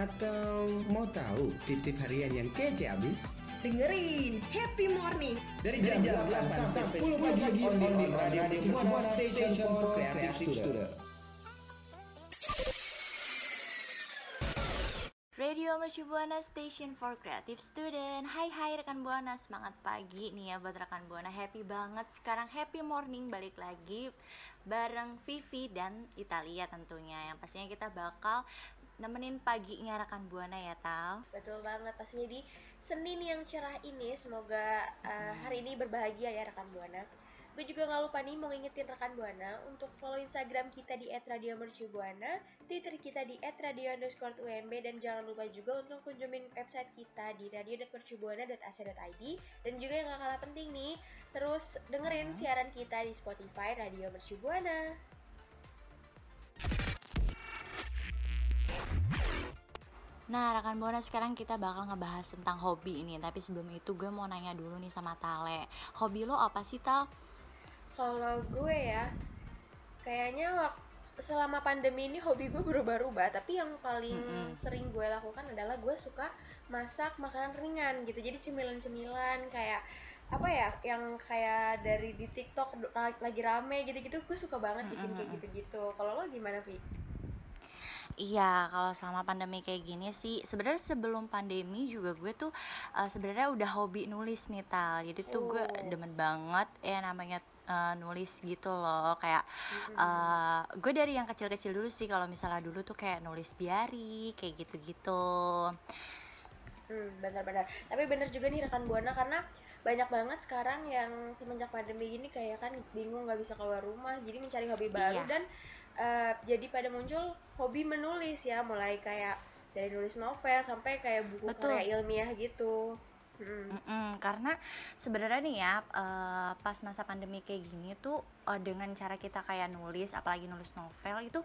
Atau mau tahu tip-tip harian yang kece abis? Dengerin Happy Morning. Dari jam 8 sampai 10 pagi on di Radio Buana Station for Creative Student. Radio Mercu Buana Station for Creative Student Hai hai rekan Buana, semangat pagi nih ya buat rekan Buana. Happy banget, sekarang happy morning balik lagi bareng Vivi dan Italia tentunya. Yang pastinya kita bakal nemenin paginya rekan Buana ya Tal. Betul banget, pastinya di Senin yang cerah ini Semoga uh, hari ini berbahagia ya rekan Buana Gue juga gak lupa nih mau ngingetin rekan Buana untuk follow Instagram kita di @radiomercubuana, Twitter kita di @radio_umb dan jangan lupa juga untuk kunjungin website kita di radio.mercubuana.ac.id dan juga yang gak kalah penting nih, terus dengerin siaran kita di Spotify Radio Mercubuana. Nah rekan Buana sekarang kita bakal ngebahas tentang hobi ini Tapi sebelum itu gue mau nanya dulu nih sama Tale Hobi lo apa sih Tal? Kalau gue ya, kayaknya waktu selama pandemi ini hobi gue berubah-ubah tapi yang paling Mm-mm. sering gue lakukan adalah gue suka masak makanan ringan gitu jadi cemilan-cemilan kayak apa ya yang kayak dari di TikTok la- lagi rame gitu-gitu gue suka banget bikin kayak gitu-gitu kalau lo gimana Vi? Iya, kalau selama pandemi kayak gini sih, sebenarnya sebelum pandemi juga gue tuh eh, sebenarnya udah hobi nulis nih Tal. Jadi tuh gue Oh. demen banget ya namanya eh, nulis gitu loh. Kayak eh, gue dari yang kecil-kecil dulu sih. Kalau misalnya dulu tuh kayak nulis diary, kayak gitu-gitu. Hmm, benar-benar. Tapi benar juga nih rekan Buana karena banyak banget sekarang yang semenjak pandemi ini kayak kan bingung nggak bisa keluar rumah, jadi mencari hobi baru Iya. dan eh, jadi pada muncul hobi menulis ya, mulai kayak dari nulis novel sampai kayak buku Betul. karya ilmiah gitu. Hmm. Mm-mm, karena sebenarnya nih ya eh, pas masa pandemi kayak gini tuh eh, dengan cara kita kayak nulis apalagi nulis novel itu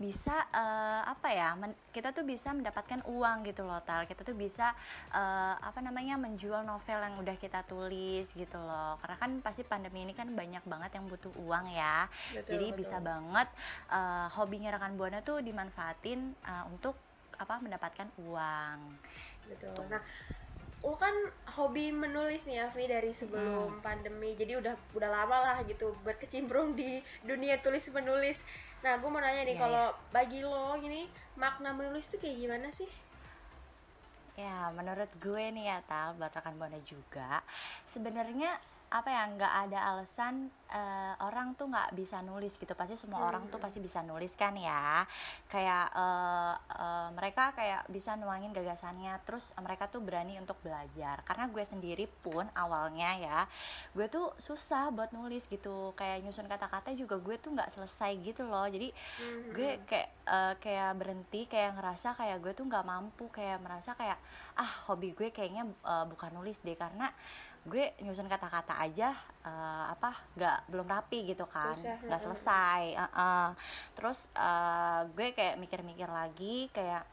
bisa eh, apa ya men- kita tuh bisa mendapatkan uang gitu loh tal kita tuh bisa eh, apa namanya menjual novel yang udah kita tulis gitu loh karena kan pasti pandemi ini kan banyak banget yang butuh uang ya Betul, jadi betul. bisa banget eh, hobinya rekan buana tuh dimanfaatin eh, untuk apa mendapatkan uang Betul. Nah, lu kan hobi menulis nih ya, Vi, dari sebelum pandemi. Jadi udah udah lama lah gitu berkecimpung di dunia tulis menulis. Nah, gue mau nanya nih, Iya, kalau bagi lo gini, makna menulis tuh kayak gimana sih? Ya, menurut gue nih ya Tal, buat rekan Buana juga, sebenarnya apa ya nggak ada alasan eh, orang tuh nggak bisa nulis gitu. Pasti semua orang tuh pasti bisa nulis kan ya. Kayak eh, eh, mereka kayak bisa nuangin gagasannya terus mereka tuh berani untuk belajar. Karena gue sendiri pun awalnya ya gue tuh susah buat nulis gitu. Kayak nyusun kata-kata juga gue tuh nggak selesai gitu loh. Jadi gue kayak eh, kayak berhenti kayak ngerasa kayak gue tuh nggak mampu kayak merasa kayak ah hobi gue kayaknya eh, bukan nulis deh. Karena gue nyusun kata-kata aja eh, apa nggak belum rapi gitu kan nggak selesai eh, eh. terus eh, gue kayak mikir-mikir lagi kayak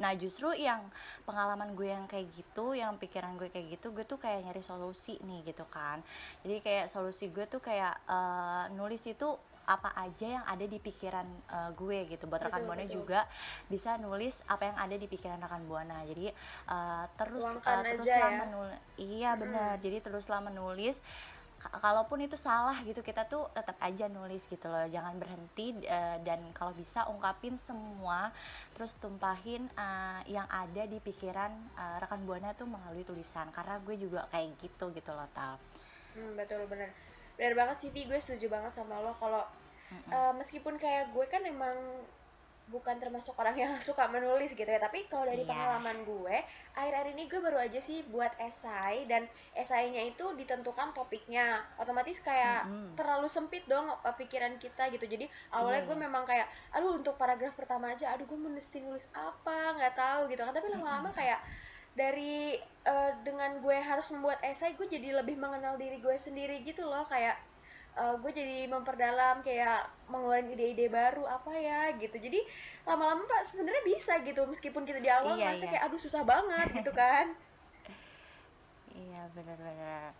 Nah justru yang pengalaman gue yang kayak gitu, yang pikiran gue kayak gitu, gue tuh kayak nyari solusi nih gitu kan. Jadi kayak solusi gue tuh kayak eh, nulis itu apa aja yang ada di pikiran eh, gue gitu. Buat rekan Betul, buana betul. juga bisa nulis apa yang ada di pikiran rekan buana. Jadi eh, terus Tuangkan eh, teruslah ya. menul- Iya benar. Jadi teruslah menulis. Ka- Kalaupun itu salah gitu, kita tuh tetap aja nulis gitu loh. Jangan berhenti eh, dan kalau bisa ungkapin semua, terus tumpahin eh, yang ada di pikiran eh, rekan buana tuh melalui tulisan. Karena gue juga kayak gitu gitu loh, Tal. Hmm, betul bener bener banget sih Vi gue setuju banget sama lo kalau eh, meskipun kayak gue kan emang bukan termasuk orang yang suka menulis gitu ya tapi kalau dari Iya. pengalaman gue akhir-akhir ini gue baru aja sih buat esai dan esainya itu ditentukan topiknya. Otomatis kayak Mm-mm. terlalu sempit dong uh, pikiran kita gitu. Jadi awalnya Iya, gue iya. memang kayak aduh untuk paragraf pertama aja aduh gue mesti nulis apa? Nggak tahu gitu kan. Tapi lama-lama kayak dari uh, dengan gue harus membuat esai gue jadi lebih mengenal diri gue sendiri gitu loh. Kayak uh, gue jadi memperdalam kayak mengeluarkan ide-ide baru apa ya gitu jadi lama-lama pak sebenarnya bisa gitu meskipun kita di awal Iya, merasa iya. kayak aduh susah banget gitu kan Iya benar-benar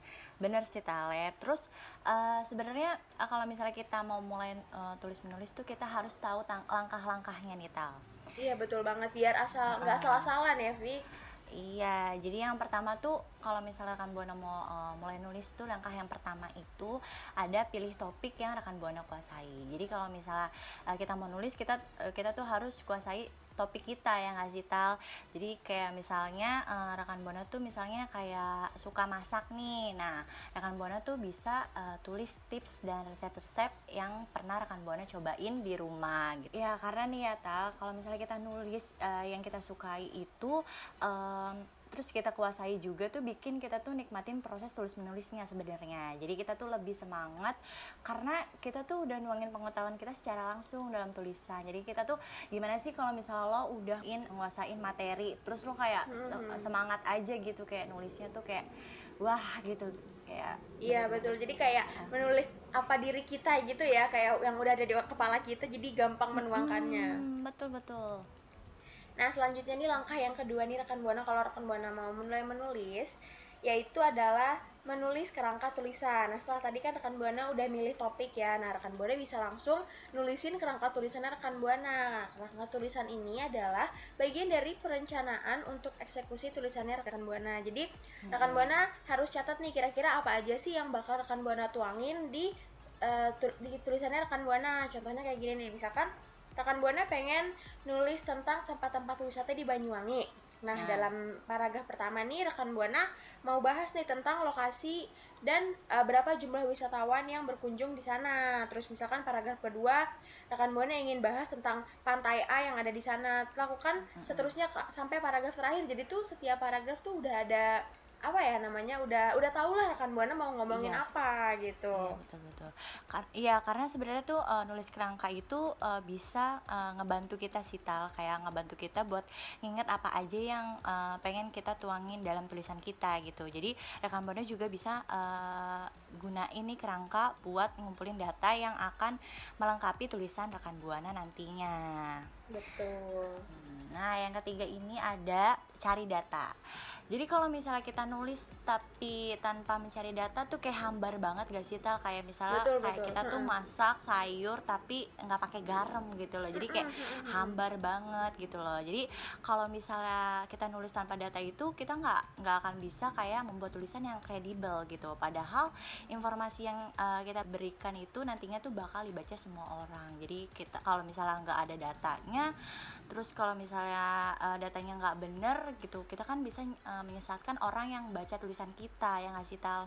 benar sih Tale. Terus eh, sebenarnya eh, kalau misalnya kita mau mulai eh, tulis menulis tuh kita harus tahu langkah-langkahnya nih Tal. iya betul banget biar asal nggak Ah. asal-asalan ya Vi Iya, jadi yang pertama tuh kalau misalnya rekan buana mau eh, mulai nulis tuh langkah yang pertama itu ada pilih topik yang rekan buana kuasai. Jadi kalau misalnya eh, kita mau nulis kita eh, kita tuh harus kuasai topik kita yang ngasih tal. Jadi kayak misalnya eh, rekan buana tuh misalnya kayak suka masak nih. Nah, rekan buana tuh bisa eh, tulis tips dan resep-resep yang pernah rekan buana cobain di rumah gitu. Ya karena nih ya tal, kalau misalnya kita nulis eh, yang kita sukai itu em, terus kita kuasai juga tuh bikin kita tuh nikmatin proses tulis menulisnya sebenarnya jadi kita tuh lebih semangat karena kita tuh udah nuangin pengetahuan kita secara langsung dalam tulisan jadi kita tuh gimana sih kalau misalnya lo udah in nguasain materi terus lo kayak se- Mhm. semangat aja gitu kayak nulisnya tuh kayak wah gitu kayak Iya betul. Jadi kayak menulis apa diri kita gitu ya, kayak yang udah ada di kepala kita jadi gampang menuangkannya. Hmm, betul betul Nah, selanjutnya nih langkah yang kedua nih rekan Buana kalau rekan Buana mau mulai menulis yaitu adalah menulis kerangka tulisan. Nah, setelah tadi kan rekan Buana udah milih topik ya. Nah, rekan Buana bisa langsung nulisin kerangka tulisannya rekan Buana. Nah, kerangka tulisan ini adalah bagian dari perencanaan untuk eksekusi tulisannya rekan Buana. Jadi, rekan Buana harus catat nih kira-kira apa aja sih yang bakal rekan Buana tuangin di eh, di tulisannya rekan Buana. Contohnya kayak gini nih, misalkan rekan Buana pengen nulis tentang tempat-tempat wisata di Banyuwangi. Nah, Nah. dalam paragraf pertama nih rekan Buana mau bahas nih tentang lokasi dan eh, berapa jumlah wisatawan yang berkunjung di sana. Terus misalkan paragraf kedua rekan Buana ingin bahas tentang pantai A yang ada di sana. Lakukan seterusnya sampai paragraf terakhir. Jadi tuh setiap paragraf tuh udah ada apa ya namanya udah udah tau lah rekan Buana mau ngomongin Iya. apa gitu. Iya betul betul. Kar- Iya karena sebenarnya tuh eh, nulis kerangka itu eh, bisa eh, ngebantu kita sih Tal, kayak ngebantu kita buat nginget apa aja yang eh, pengen kita tuangin dalam tulisan kita gitu. Jadi rekan buana juga bisa eh, gunain nih kerangka buat ngumpulin data yang akan melengkapi tulisan rekan buana nantinya. Betul. Nah, yang ketiga ini ada cari data. Jadi kalau misalnya kita nulis tapi tanpa mencari data tuh kayak hambar banget gak sih Tal? Kayak misalnya Betul, kayak betul. kita tuh masak sayur tapi nggak pakai garam gitu loh. Jadi kayak hambar banget gitu loh. Jadi kalau misalnya kita nulis tanpa data itu kita nggak nggak akan bisa kayak membuat tulisan yang kredibel gitu. Padahal informasi yang uh, kita berikan itu nantinya tuh bakal dibaca semua orang. Jadi kita kalau misalnya nggak ada datanya, terus kalau misalnya uh, datanya nggak bener gitu, kita kan bisa uh, menyesatkan orang yang baca tulisan kita yang ngasih tahu.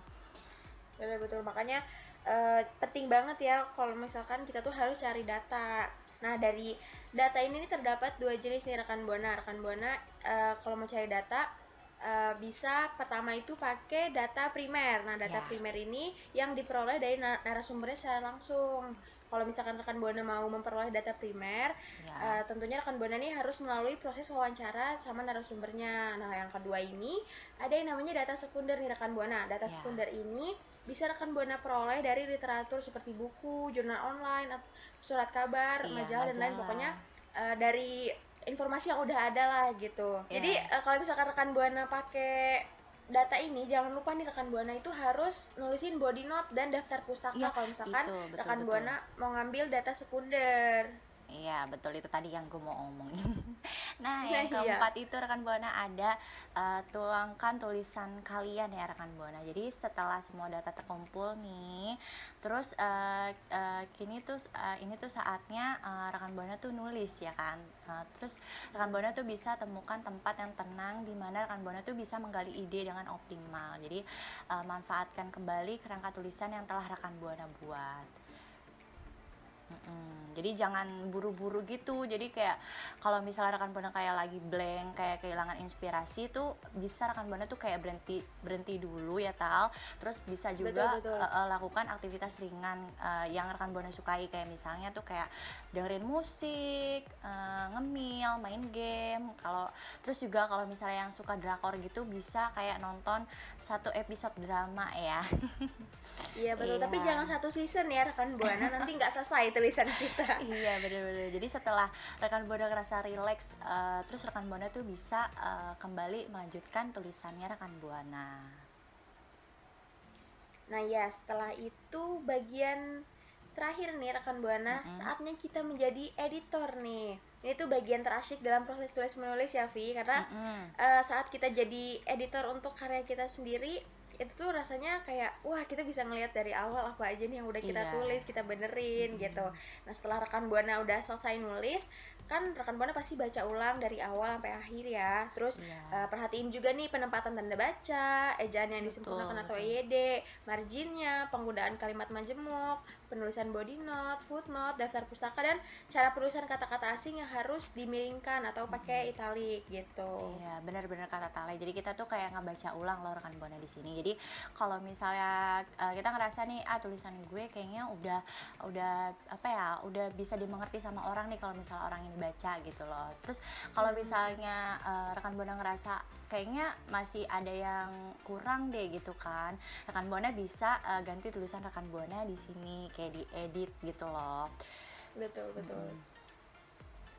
betul betul. Makanya eh, penting banget ya kalau misalkan kita tuh harus cari data. Nah dari data ini nih terdapat dua jenis nih rekan buana rekan buana eh, kalau mau cari data eh, bisa pertama itu pakai data primer. Nah data Ya. primer ini yang diperoleh dari na- narasumbernya secara langsung kalau misalkan rekan buana mau memperoleh data primer Ya. Eh, tentunya rekan buana nih harus melalui proses wawancara sama narasumbernya. Nah, yang kedua ini ada yang namanya data sekunder nih rekan buana. Data Ya. sekunder ini bisa rekan buana peroleh dari literatur seperti buku, jurnal online, at- surat kabar, Iya, majalah dan lain. majalah. Pokoknya eh, dari informasi yang udah ada lah gitu. Iya. Jadi eh, kalau misalkan rekan buana pakai data ini jangan lupa nih rekan buana itu harus nulisin body note dan daftar pustaka Iya, kalau misalkan itu, betul, rekan betul. buana mau ngambil data sekunder. Iya betul itu tadi yang gue mau omongin. Nah Nah, yang iya. keempat itu rekan buana ada eh, tuangkan tulisan kalian ya rekan buana. Jadi setelah semua data terkumpul nih, terus eh, eh, kini tuh eh, ini tuh saatnya eh, rekan buana tuh nulis ya kan. Eh, terus rekan buana tuh bisa temukan tempat yang tenang di mana rekan buana tuh bisa menggali ide dengan optimal. Jadi eh, manfaatkan kembali kerangka tulisan yang telah rekan buana buat. Mm-mm. Jadi jangan buru-buru gitu. Jadi kayak kalau misalnya rekan buana kayak lagi blank, kayak kehilangan inspirasi tuh bisa rekan buana tuh kayak berhenti berhenti dulu ya tal. Terus bisa juga Betul, betul. eh, eh, lakukan aktivitas ringan eh, yang rekan buana sukai kayak misalnya tuh kayak dengerin musik, eh, ngemil, main game. Kalau terus juga kalau misalnya yang suka drakor gitu bisa kayak nonton satu episode drama ya. Iya betul, tapi Iya. jangan satu season ya rekan buana nanti nggak selesai tulisan kita. iya bener-bener jadi setelah rekan buana ngerasa relax eh, terus rekan buana tuh bisa eh, kembali melanjutkan tulisannya rekan buana Nah ya setelah itu bagian terakhir nih rekan buana Mm-mm. saatnya kita menjadi editor nih. Ini tuh bagian terasyik dalam proses tulis menulis ya Vi karena Mm-mm. eh, saat kita jadi editor untuk karya kita sendiri itu tuh rasanya kayak wah kita bisa ngelihat dari awal apa aja nih yang udah kita Iya. tulis kita benerin Mm-mm. gitu nah setelah rekan buana udah selesai nulis kan rekan buana pasti baca ulang dari awal sampai akhir ya terus Iya. eh, perhatiin juga nih penempatan tanda baca ejaan yang disempurnakan atau betul. EYD marginnya penggunaan kalimat majemuk penulisan body note footnote daftar pustaka dan cara penulisan kata-kata asing yang harus dimiringkan atau pakai italik gitu Iya, benar-benar kata Tale. Jadi kita tuh kayak ngebaca ulang loh rekan buana di sini. Jadi kalau misalnya eh, kita ngerasa nih ah tulisan gue kayaknya udah udah apa ya, udah bisa dimengerti sama orang nih kalau misalnya orang ini baca gitu loh. Terus kalau Hmm. misalnya eh, rekan buana ngerasa kayaknya masih ada yang kurang deh gitu kan. Rekan buana bisa eh, ganti tulisan rekan buana di sini kayak diedit gitu loh. betul betul.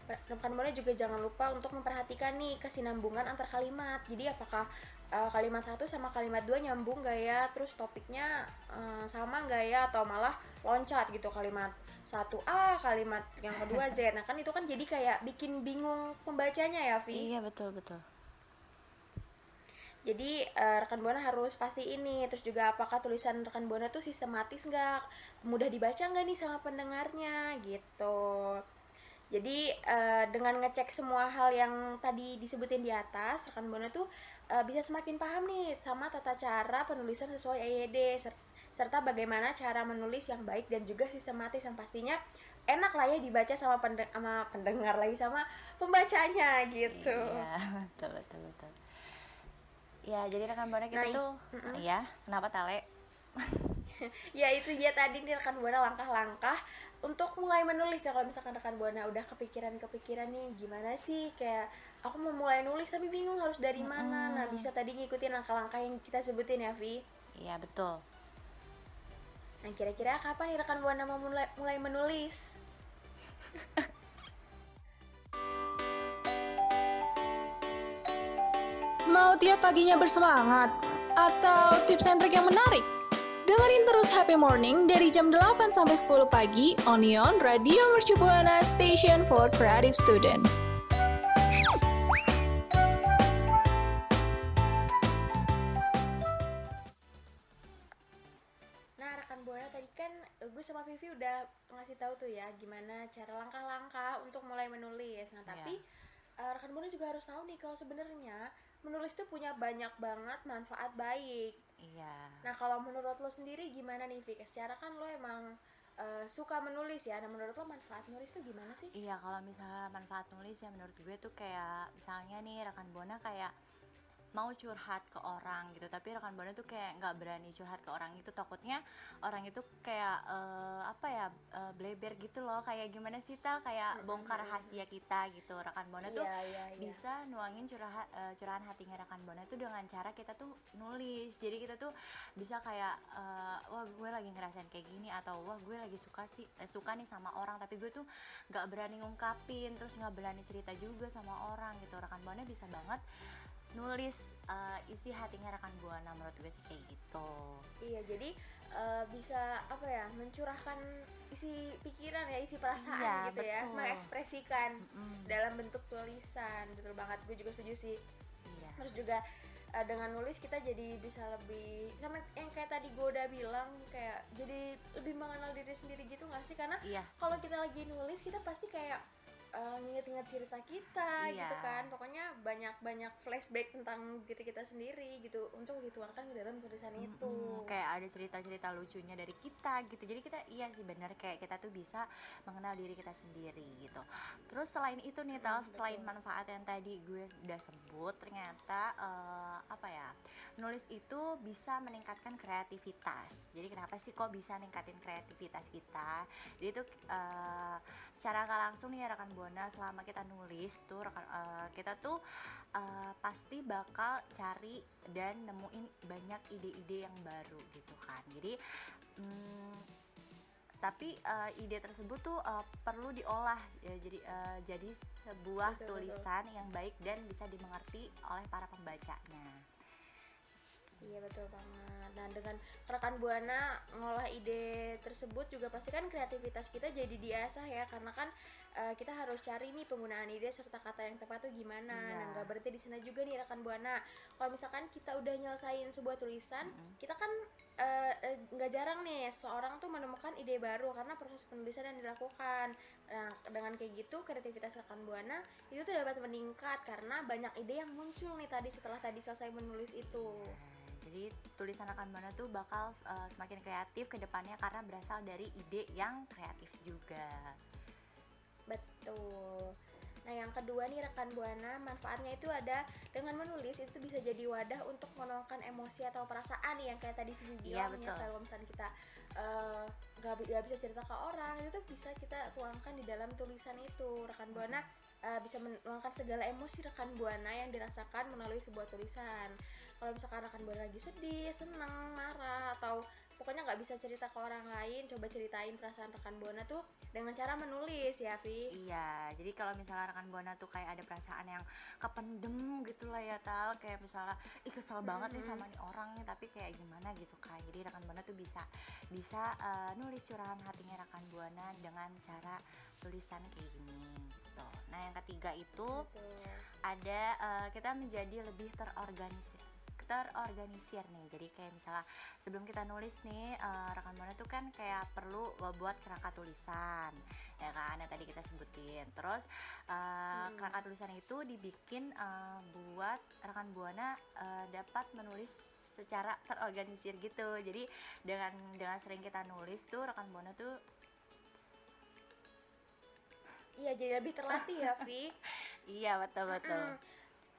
Rekan buana juga jangan lupa untuk memperhatikan nih kesinambungan antar kalimat. Jadi apakah uh, kalimat satu sama kalimat dua nyambung gak ya? Terus topiknya uh, sama gak ya? Atau malah loncat gitu kalimat satu A kalimat yang kedua Z. Nah kan itu kan jadi kayak bikin bingung pembacanya ya Vi Iya, betul betul. Jadi eh, rekan buana harus pasti ini terus juga apakah tulisan rekan buana tuh sistematis nggak? Mudah dibaca nggak nih sama pendengarnya? Gitu. Jadi eh, dengan ngecek semua hal yang tadi disebutin di atas rekan buana tuh eh, bisa semakin paham nih sama tata cara penulisan sesuai EYD ser- serta bagaimana cara menulis yang baik dan juga sistematis yang pastinya enak lah ya dibaca sama pende- sama pendengar lagi sama pembacanya gitu. Iya, betul betul betul. Ya, jadi rekan buana kita i- tuh mm-mm. ya, kenapa Tale? ya itu dia tadi nih rekan buana langkah-langkah untuk mulai menulis ya kalau misalkan rekan buana udah kepikiran-kepikiran nih gimana sih kayak aku mau mulai nulis tapi bingung harus dari mana nah bisa tadi ngikutin langkah-langkah yang kita sebutin ya Vi Iya, betul. nah kira-kira kapan nih rekan buana mau mulai mulai menulis Mau tiap paginya bersemangat? Atau tips and trick yang menarik? Dengerin terus Happy Morning dari jam 8 sampai 10 pagi Onion Radio Mercu Buana Station for Creative Student. Nah, rekan Buana tadi kan gue sama Vivi udah ngasih tahu tuh ya gimana cara langkah-langkah untuk mulai menulis. Nah, tapi eh, rekan Buana juga harus tahu nih kalau sebenarnya menulis tuh punya banyak banget manfaat baik. Iya. Nah, kalau menurut lo sendiri gimana nih, Vicky? Secara kan lo emang eh, suka menulis ya. Nah, menurut lo manfaat nulis tuh gimana sih? Iya, kalau misalnya manfaat nulis ya menurut gue tuh kayak misalnya nih rekan Buana kayak mau curhat ke orang gitu. Tapi rekan buana tuh kayak nggak berani curhat ke orang itu. Takutnya orang itu kayak eh, apa ya eh, bleber gitu loh. Kayak gimana sih tal? Kayak bongkar rahasia kita gitu. Rekan buana tuh Iya, iya, iya. bisa nuangin curahan eh, curahan hatinya rekan buana itu dengan cara kita tuh nulis. Jadi kita tuh bisa kayak eh, wah gue lagi ngerasain kayak gini atau wah gue lagi suka sih eh, suka nih sama orang. Tapi gue tuh nggak berani ngungkapin terus nggak berani cerita juga sama orang gitu. Rekan buana bisa banget nulis eh, isi hatinya rekan buana menurut gue sih kayak gitu Iya, jadi eh, bisa apa ya? Mencurahkan isi pikiran ya, isi perasaan Iya, gitu ya, betul. mengekspresikan Mm-mm. dalam bentuk tulisan. Betul banget, gue juga setuju sih. iya Terus juga eh, dengan nulis kita jadi bisa lebih sama yang kayak tadi gue udah bilang kayak jadi lebih mengenal diri sendiri gitu gak sih? Karena iya kalau kita lagi nulis kita pasti kayak uh, nginget-nginget cerita kita Iya. gitu kan. Pokoknya banyak-banyak flashback tentang diri kita sendiri gitu untuk dituangkan ke dalam tulisan itu. Mm-mm, kayak ada cerita-cerita lucunya dari kita gitu. Jadi kita iya sih bener kayak kita tuh bisa mengenal diri kita sendiri gitu. Terus selain itu nih Tal Hmm, selain betul. manfaat yang tadi gue udah sebut ternyata eh, apa ya nulis itu bisa meningkatkan kreativitas. Jadi kenapa sih kok bisa ningkatin kreativitas kita? Jadi itu eh, secara nggak langsung nih ya rekan buana selama kita nulis tuh rekan eh, kita tuh eh, pasti bakal cari dan nemuin banyak ide-ide yang baru gitu kan. Jadi hmm, tapi eh, ide tersebut tuh eh, perlu diolah ya. Jadi eh, jadi sebuah Betul, betul. tulisan yang baik dan bisa dimengerti oleh para pembacanya Iya betul banget. Dan dengan rekan buana ngolah ide tersebut juga pasti kan kreativitas kita jadi diasah ya karena kan eh, kita harus cari nih penggunaan ide serta kata yang tepat tuh gimana. Iya. Nah nggak berhenti di sana juga nih rekan buana. Kalau misalkan kita udah nyelesain sebuah tulisan, Mm-mm. kita kan eh, eh, nggak jarang nih seorang tuh menemukan ide baru karena proses penulisan yang dilakukan. Nah dengan kayak gitu kreativitas rekan buana itu tuh dapat meningkat karena banyak ide yang muncul nih tadi setelah tadi selesai menulis itu. Nah, jadi tulisan rekan buana tuh bakal uh, semakin kreatif ke depannya karena berasal dari ide yang kreatif juga. Betul. Nah, yang kedua nih rekan Buana, manfaatnya itu ada dengan menulis itu bisa jadi wadah untuk menuangkan emosi atau perasaan nih yang kayak tadi Vivi Iya, bilang ya kalau misalnya kita eh, nggak nggak bisa cerita ke orang itu bisa kita tuangkan di dalam tulisan itu. Rekan Buana eh, bisa menuangkan segala emosi rekan Buana yang dirasakan melalui sebuah tulisan. Kalau misalkan rekan Buana lagi sedih, senang, marah atau pokoknya nggak bisa cerita ke orang lain, coba ceritain perasaan rekan Buana tuh dengan cara menulis ya, Vi. Iya, jadi kalau misalnya rekan buana tuh kayak ada perasaan yang kependem gitu lah ya tal, kayak misalnya ih kesel banget nih sama nih orang nih, tapi kayak gimana gitu kan. Jadi rekan buana tuh bisa bisa uh, nulis curahan hatinya rekan buana dengan cara tulisan kayak gini gitu. Nah yang ketiga itu Betul. ada uh, kita menjadi lebih terorganisir terorganisir nih jadi kayak misalnya sebelum kita nulis nih uh, rekan buana tuh kan kayak perlu buat kerangka tulisan ya kan yang tadi kita sebutin terus uh, Hmm. kerangka tulisan itu dibikin uh, buat rekan buana uh, dapat menulis secara terorganisir gitu jadi dengan dengan sering kita nulis tuh rekan buana tuh Iya, jadi lebih terlatih ya, Vi. iya betul betul.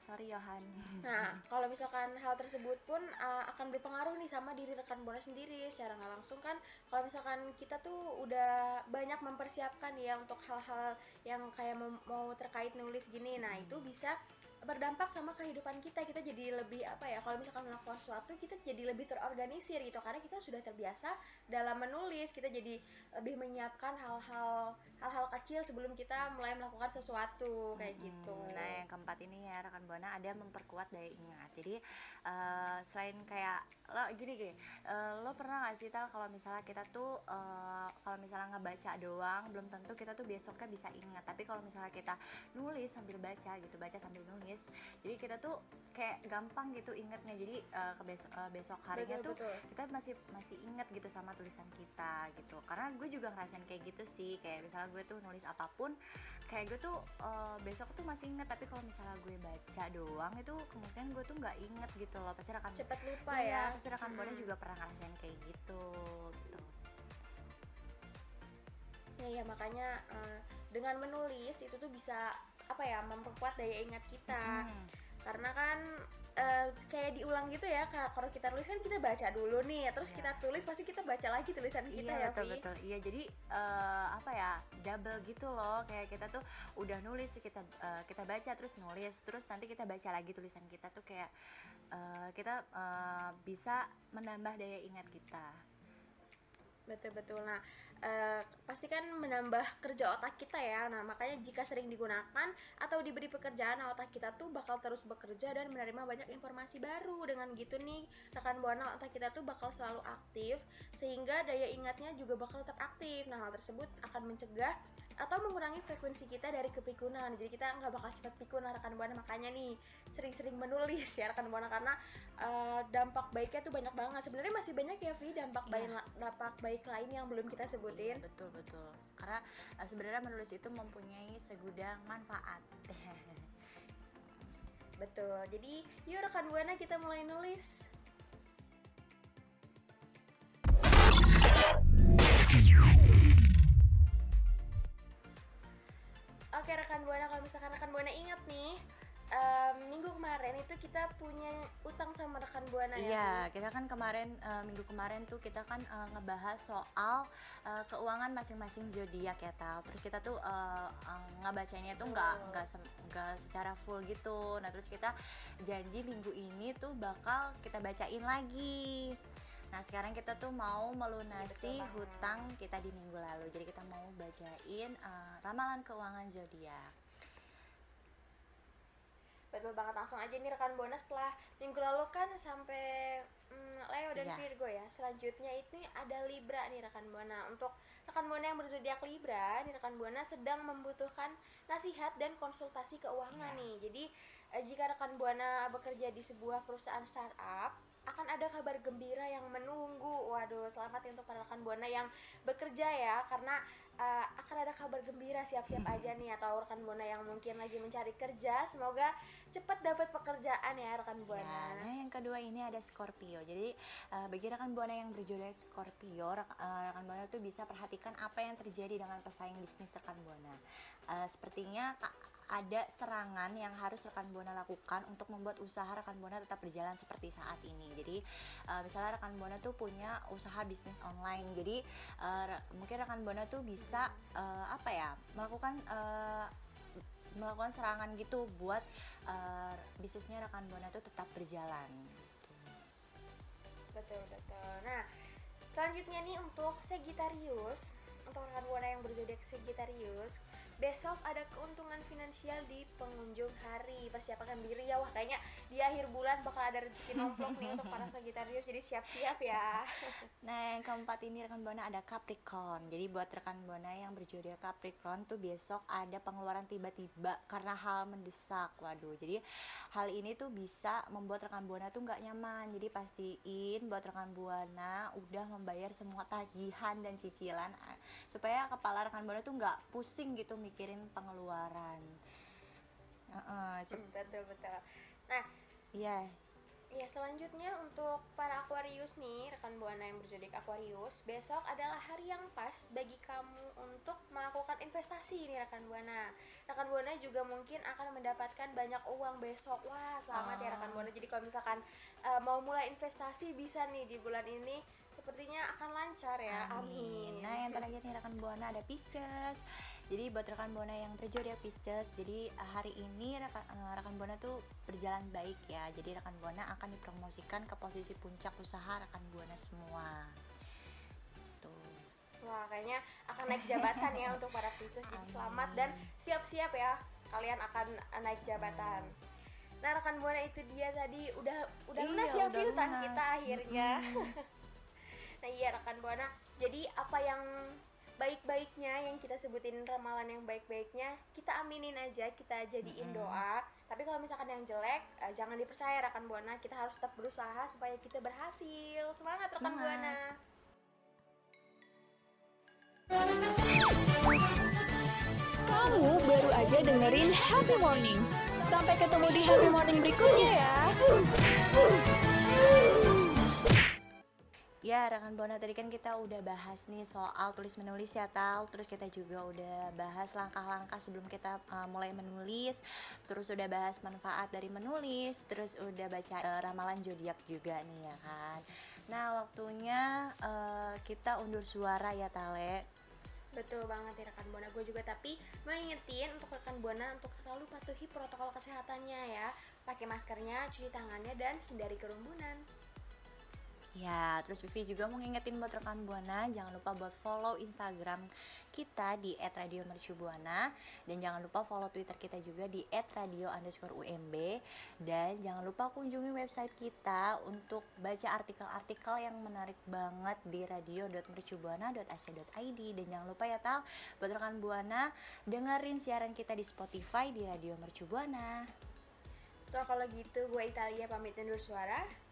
Sorry Yohan Nah, kalau misalkan hal tersebut pun uh, akan berpengaruh nih sama diri rekan buana sendiri secara nggak langsung kan. Kalau misalkan kita tuh udah banyak mempersiapkan ya untuk hal-hal yang kayak mau, mau terkait nulis gini, nah itu bisa berdampak sama kehidupan kita. Kita jadi lebih apa ya? Kalau misalkan melakukan sesuatu, kita jadi lebih terorganisir gitu karena kita sudah terbiasa dalam menulis. Kita jadi lebih menyiapkan hal-hal hal-hal kecil sebelum kita mulai melakukan sesuatu kayak Mm-mm. gitu. Nah, yang keempat ini ya rekan buana ada memperkuat daya ingat. Jadi eh, selain kayak lo gini gini, eh, lo pernah gak sih tal kalau misalnya kita tuh eh, kalau misalnya ngebaca doang belum tentu kita tuh besoknya bisa ingat. Tapi kalau misalnya kita nulis sambil baca gitu, baca sambil nulis, jadi kita tuh kayak gampang gitu ingetnya. Jadi eh, ke besok eh, besok harinya betul, tuh betul. kita masih masih inget gitu sama tulisan kita gitu karena gue juga ngerasain kayak gitu sih kayak misalnya gue tuh nulis apa pun kayak gue tuh eh, besok tuh masih inget tapi kalau misalnya gue baca doang itu kemungkinan gue tuh nggak inget gitu loh pasti rekan Cepat lupa Iya, ya. pasti rekan buana Mm-mm. juga pernah ngerasain kayak gitu gitu Ya, ya makanya eh, dengan menulis itu tuh bisa apa ya memperkuat daya ingat kita. Hmm, Karena kan eh, kayak diulang gitu ya. ka- Kalau kita nulis kan kita baca dulu nih, terus Iya. kita tulis pasti kita baca lagi tulisan kita iya ya, betul Vi. betul iya jadi eh, apa ya double gitu loh kayak kita tuh udah nulis kita eh, kita baca terus nulis terus nanti kita baca lagi tulisan kita tuh kayak eh, kita eh, bisa menambah daya ingat kita Betul betul. Nah, eh, pasti kan menambah kerja otak kita ya. Nah, makanya jika sering digunakan atau diberi pekerjaan, nah, otak kita tuh bakal terus bekerja dan menerima banyak informasi baru. Dengan gitu nih, rekan buana otak kita tuh bakal selalu aktif sehingga daya ingatnya juga bakal tetap aktif. Nah, hal tersebut akan mencegah atau mengurangi frekuensi kita dari kepikunan. Jadi kita nggak bakal cepat pikun rekan buana. Makanya nih sering-sering menulis ya rekan buana. Karena uh, dampak baiknya tuh banyak banget. Sebenarnya masih banyak ya Vi dampak Iya. baik dampak baik lain yang belum kita sebutin. betul betul. Karena uh, sebenarnya menulis itu mempunyai segudang manfaat. Betul. Jadi yuk rekan buana kita mulai nulis Oke rekan buana kalau misalkan rekan buana ingat nih em, minggu kemarin itu kita punya utang sama rekan buana ya. Iya, kita kan kemarin uh, minggu kemarin tuh kita kan uh, ngebahas soal uh, keuangan masing-masing zodiak ya Tal. Terus kita tuh uh, uh, ngebacainnya tuh nggak Betul. nggak nggak secara full gitu. Nah terus kita janji minggu ini tuh bakal kita bacain lagi. Nah sekarang kita tuh mau melunasi banget. hutang kita di minggu lalu. Jadi kita mau bacain uh, ramalan keuangan zodiak. Betul banget langsung aja nih rekan buana setelah minggu lalu kan sampai mm, Leo dan Iya. Virgo ya. Selanjutnya itu ada Libra nih rekan buana. Untuk rekan buana yang berzodiak Libra, nih rekan buana sedang membutuhkan nasihat dan konsultasi keuangan Iya. nih. Jadi eh, jika rekan buana bekerja di sebuah perusahaan startup akan ada kabar gembira yang menunggu. Waduh, selamat ya untuk para rekan buana yang bekerja ya karena eh, akan ada kabar gembira siap-siap aja nih atau rekan buana yang mungkin lagi mencari kerja semoga cepat dapat pekerjaan ya rekan Ya, buana. nah yang kedua ini ada Scorpio. Jadi eh, bagi rekan buana yang berjodoh Scorpio, rak- eh, rekan buana tuh bisa perhatikan apa yang terjadi dengan pesaing bisnis rekan buana. Eh, sepertinya ada serangan yang harus rekan buana lakukan untuk membuat usaha rekan buana tetap berjalan seperti saat ini. Jadi eh, misalnya rekan buana tuh punya usaha bisnis online. Jadi re- mungkin rekan buana tuh bisa eh, apa ya melakukan eh, melakukan serangan gitu buat eh, bisnisnya rekan buana tuh tetap berjalan. Betul betul. Nah, selanjutnya nih untuk Sagittarius, untuk rekan buana yang berzodiak Sagittarius, besok ada keuntungan finansial di pengunjung hari. Persiapkan diri ya, wah kayaknya di akhir bulan bakal ada rezeki nomplok nih untuk para Sagittarius, jadi siap-siap ya. Nah, yang keempat ini rekan buana ada Capricorn. Jadi buat rekan buana yang berjodoh Capricorn tuh besok ada pengeluaran tiba-tiba karena hal mendesak. Waduh, jadi hal ini tuh bisa membuat rekan buana tuh nggak nyaman. Jadi pastiin buat rekan buana udah membayar semua tagihan dan cicilan supaya kepala rekan buana tuh nggak pusing gitu mikirin pengeluaran. Heeh, sup- betul betul. Nah, Iya, Ya selanjutnya untuk para Aquarius nih, rekan buana yang berzodiak Aquarius, besok adalah hari yang pas bagi kamu untuk melakukan investasi nih rekan buana. Rekan buana juga mungkin akan mendapatkan banyak uang besok. Wah, selamat ya Ah. rekan buana. Jadi kalau misalkan eh, mau mulai investasi bisa nih di bulan ini. Sepertinya akan lancar ya. Amin. Nah, yang terakhir nih rekan buana ada Pisces. Jadi buat rekan buana yang berjodoh Pisces, jadi eh, hari ini rekan, eh, rekan buana tuh berjalan baik ya. Jadi rekan buana akan dipromosikan ke posisi puncak usaha rekan buana semua. Tuh. Wah, kayaknya akan naik jabatan ya untuk para Pisces. Jadi selamat dan siap-siap ya. Kalian akan naik jabatan. Nah, rekan buana itu dia tadi udah udah Iya, lunas ya kita akhirnya. Mm-mm. nah, iya rekan buana. Jadi apa yang baik-baiknya yang kita sebutin ramalan yang baik-baiknya kita aminin aja, kita jadiin Mm-mm. doa. Tapi kalau misalkan yang jelek, eh, jangan dipercaya rekan buana. Kita harus tetap berusaha supaya kita berhasil. Semangat rekan Semangat. buana. Kamu baru aja dengerin Happy Morning. Sampai ketemu di Happy Morning berikutnya ya. Ya, rekan Buana tadi kan kita udah bahas nih soal tulis menulis ya, Tal. Terus kita juga udah bahas langkah-langkah sebelum kita uh, mulai menulis. Terus udah bahas manfaat dari menulis, terus udah baca uh, ramalan zodiak juga nih ya kan. Nah, waktunya uh, kita undur suara ya, Tale. Betul banget ya rekan Buana gue juga tapi mau ingetin untuk rekan Buana untuk selalu patuhi protokol kesehatannya ya. Pakai maskernya, cuci tangannya dan hindari kerumunan. Ya, terus Vivi juga mau ngingetin buat rekan Buana, jangan lupa buat follow Instagram kita di @radiomercubuana dan jangan lupa follow Twitter kita juga di @radio_umb dan jangan lupa kunjungi website kita untuk baca artikel-artikel yang menarik banget di radio.mercubuana.ac.id dan jangan lupa ya Tal buat rekan Buana dengerin siaran kita di Spotify di Radio Mercubuana. So kalau gitu gue Italia pamit undur suara.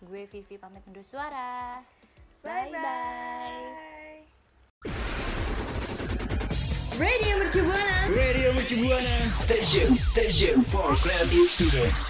Gue Vivi pamit undur suara. Bye Bye-bye. bye. Radio Mercu Buana Radio Mercu Buana Station, station for creative students.